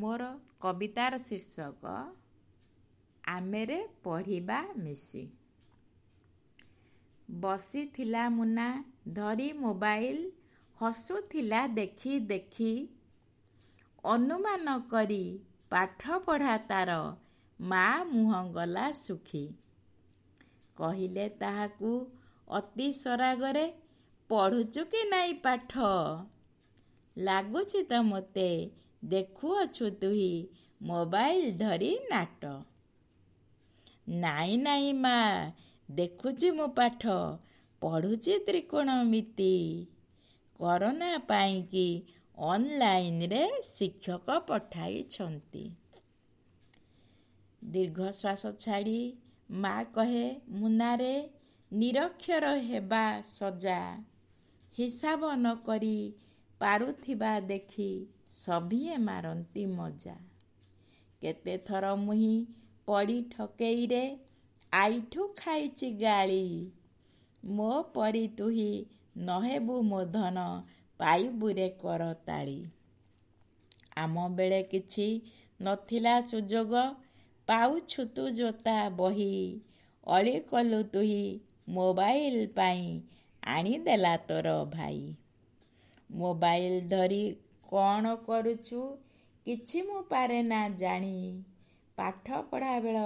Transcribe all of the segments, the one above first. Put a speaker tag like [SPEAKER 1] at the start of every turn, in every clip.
[SPEAKER 1] ମୋର କବିତାର ଶୀର୍ଷକ ଆମେରେ ପଢ଼ିବା ମିଶି। ବସିଥିଲା ମୁନା ଧରି ମୋବାଇଲ ହସୁଥିଲା ଦେଖି ଦେଖି। ଅନୁମାନ କରି ପାଠ ପଢ଼ା ତାର ମା ମୁହଁ ଗଲା ଶୁଖି କହିଲେ ତାହାକୁ ଅତି ସରାଗରେ ପଢ଼ୁଛୁ କି ନାଇଁ ପାଠ? ଲାଗୁଛି ତ ମୋତେ ଦେଖୁଅଛୁ ତୁହି ମୋବାଇଲ ଧରି ନାଟ। ନାଇଁ ନାଇଁ ମା ଦେଖୁଛି ମୁଁ ପାଠ ପଢ଼ୁଛି ତ୍ରିକୋଣମିତି କରୋନା ପାଇଁକି ଅନଲାଇନରେ ଶିକ୍ଷକ ପଠାଇଛନ୍ତି। ଦୀର୍ଘଶ୍ୱାସ ଛାଡ଼ି ମା କହେ ମୁନାରେ ନିରକ୍ଷର ହେବା ସଜା। ହିସାବ ନ କରି ପାରୁଥିବା ଦେଖି ସଭିଏ ମାରନ୍ତି ମଜା। କେତେଥର ମୁହିଁ ପଡ଼ି ଠକେଇରେ ଆଇଠୁ ଖାଇଛି ଗାଳି। ମୋ ପରି ତୁହି ନହେବୁ ମୋ ଧନ ପାଇବୁରେ କରତାଳି ଆମ ବେଳେ କିଛି ନଥିଲା ସୁଯୋଗ ପାଉଛୁ ତୁ ଜୋତା ବହି। ଅଳି କଲୁ ତୁହି ମୋବାଇଲ ପାଇଁ ଆଣିଦେଲା ତୋର ଭାଇ। ମୋବାଇଲ ଧରି କ'ଣ କରୁଛୁ? କିଛି ମୁଁ ପାରେ ନା ଜାଣି। ପାଠ ପଢ଼ା ବେଳ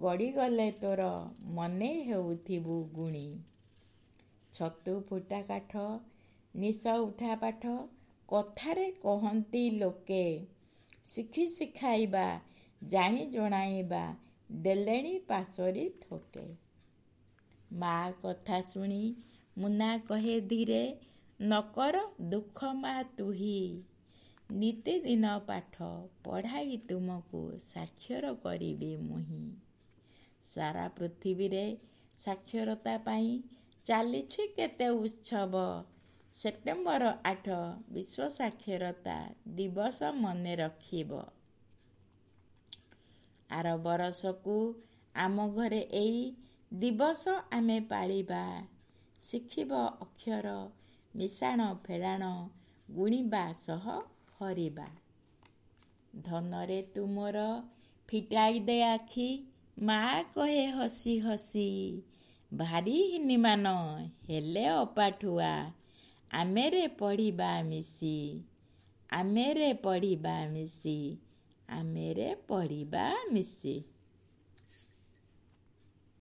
[SPEAKER 1] ଗଡ଼ିଗଲେ ତୋର ମନେ ହେଉଥିବୁ ଗୁଣି। ଛତୁ ଫୁଟା କାଠ ନିଶ ଉଠା ପାଠ କଥାରେ କହନ୍ତି ଲୋକେ। ଶିଖି ଶିଖାଇବା ଜାଣି ଜଣାଇବା ଦେଲେଣି ପାଶୋରି ଥୋକେ। ମା କଥା ଶୁଣି ମୁନା କହେ ଧୀରେ ନକର ଦୁଃଖ ମା ତୁହି। ନିତିଦିନ ପାଠ ପଢ଼ାଇ ତୁମକୁ ସାକ୍ଷର କରିବି ମୁହିଁ। ସାରା ପୃଥିବୀରେ ସାକ୍ଷରତା ପାଇଁ ଚାଲିଛି କେତେ ଉତ୍ସବ। ସେପ୍ଟେମ୍ବର ଆଠ ବିଶ୍ୱ ସାକ୍ଷରତା ଦିବସ ମନେ ରଖିବ। ଆର ବରଷକୁ ଆମ ଘରେ ଏଇ ଦିବସ ଆମେ ପାଳିବା। ଶିଖିବ ଅକ୍ଷର ମିଶାଣ ଫେଡ଼ାଣ ଗୁଣିବା ସହ ହରିବା ଧନରେ ତୁମର ଫିଟାଇ ଦେ ଆଖି ମା କହେ ହସି ହସି ଭାରି ହିନିମାନ ହେଲେ ଅପାଠୁଆ ଆମେରେ ପଢ଼ିବା ମିଶି ଆମେରେ ପଢ଼ିବା ମିଶି ଆମେରେ ପଢ଼ିବା ମିଶି।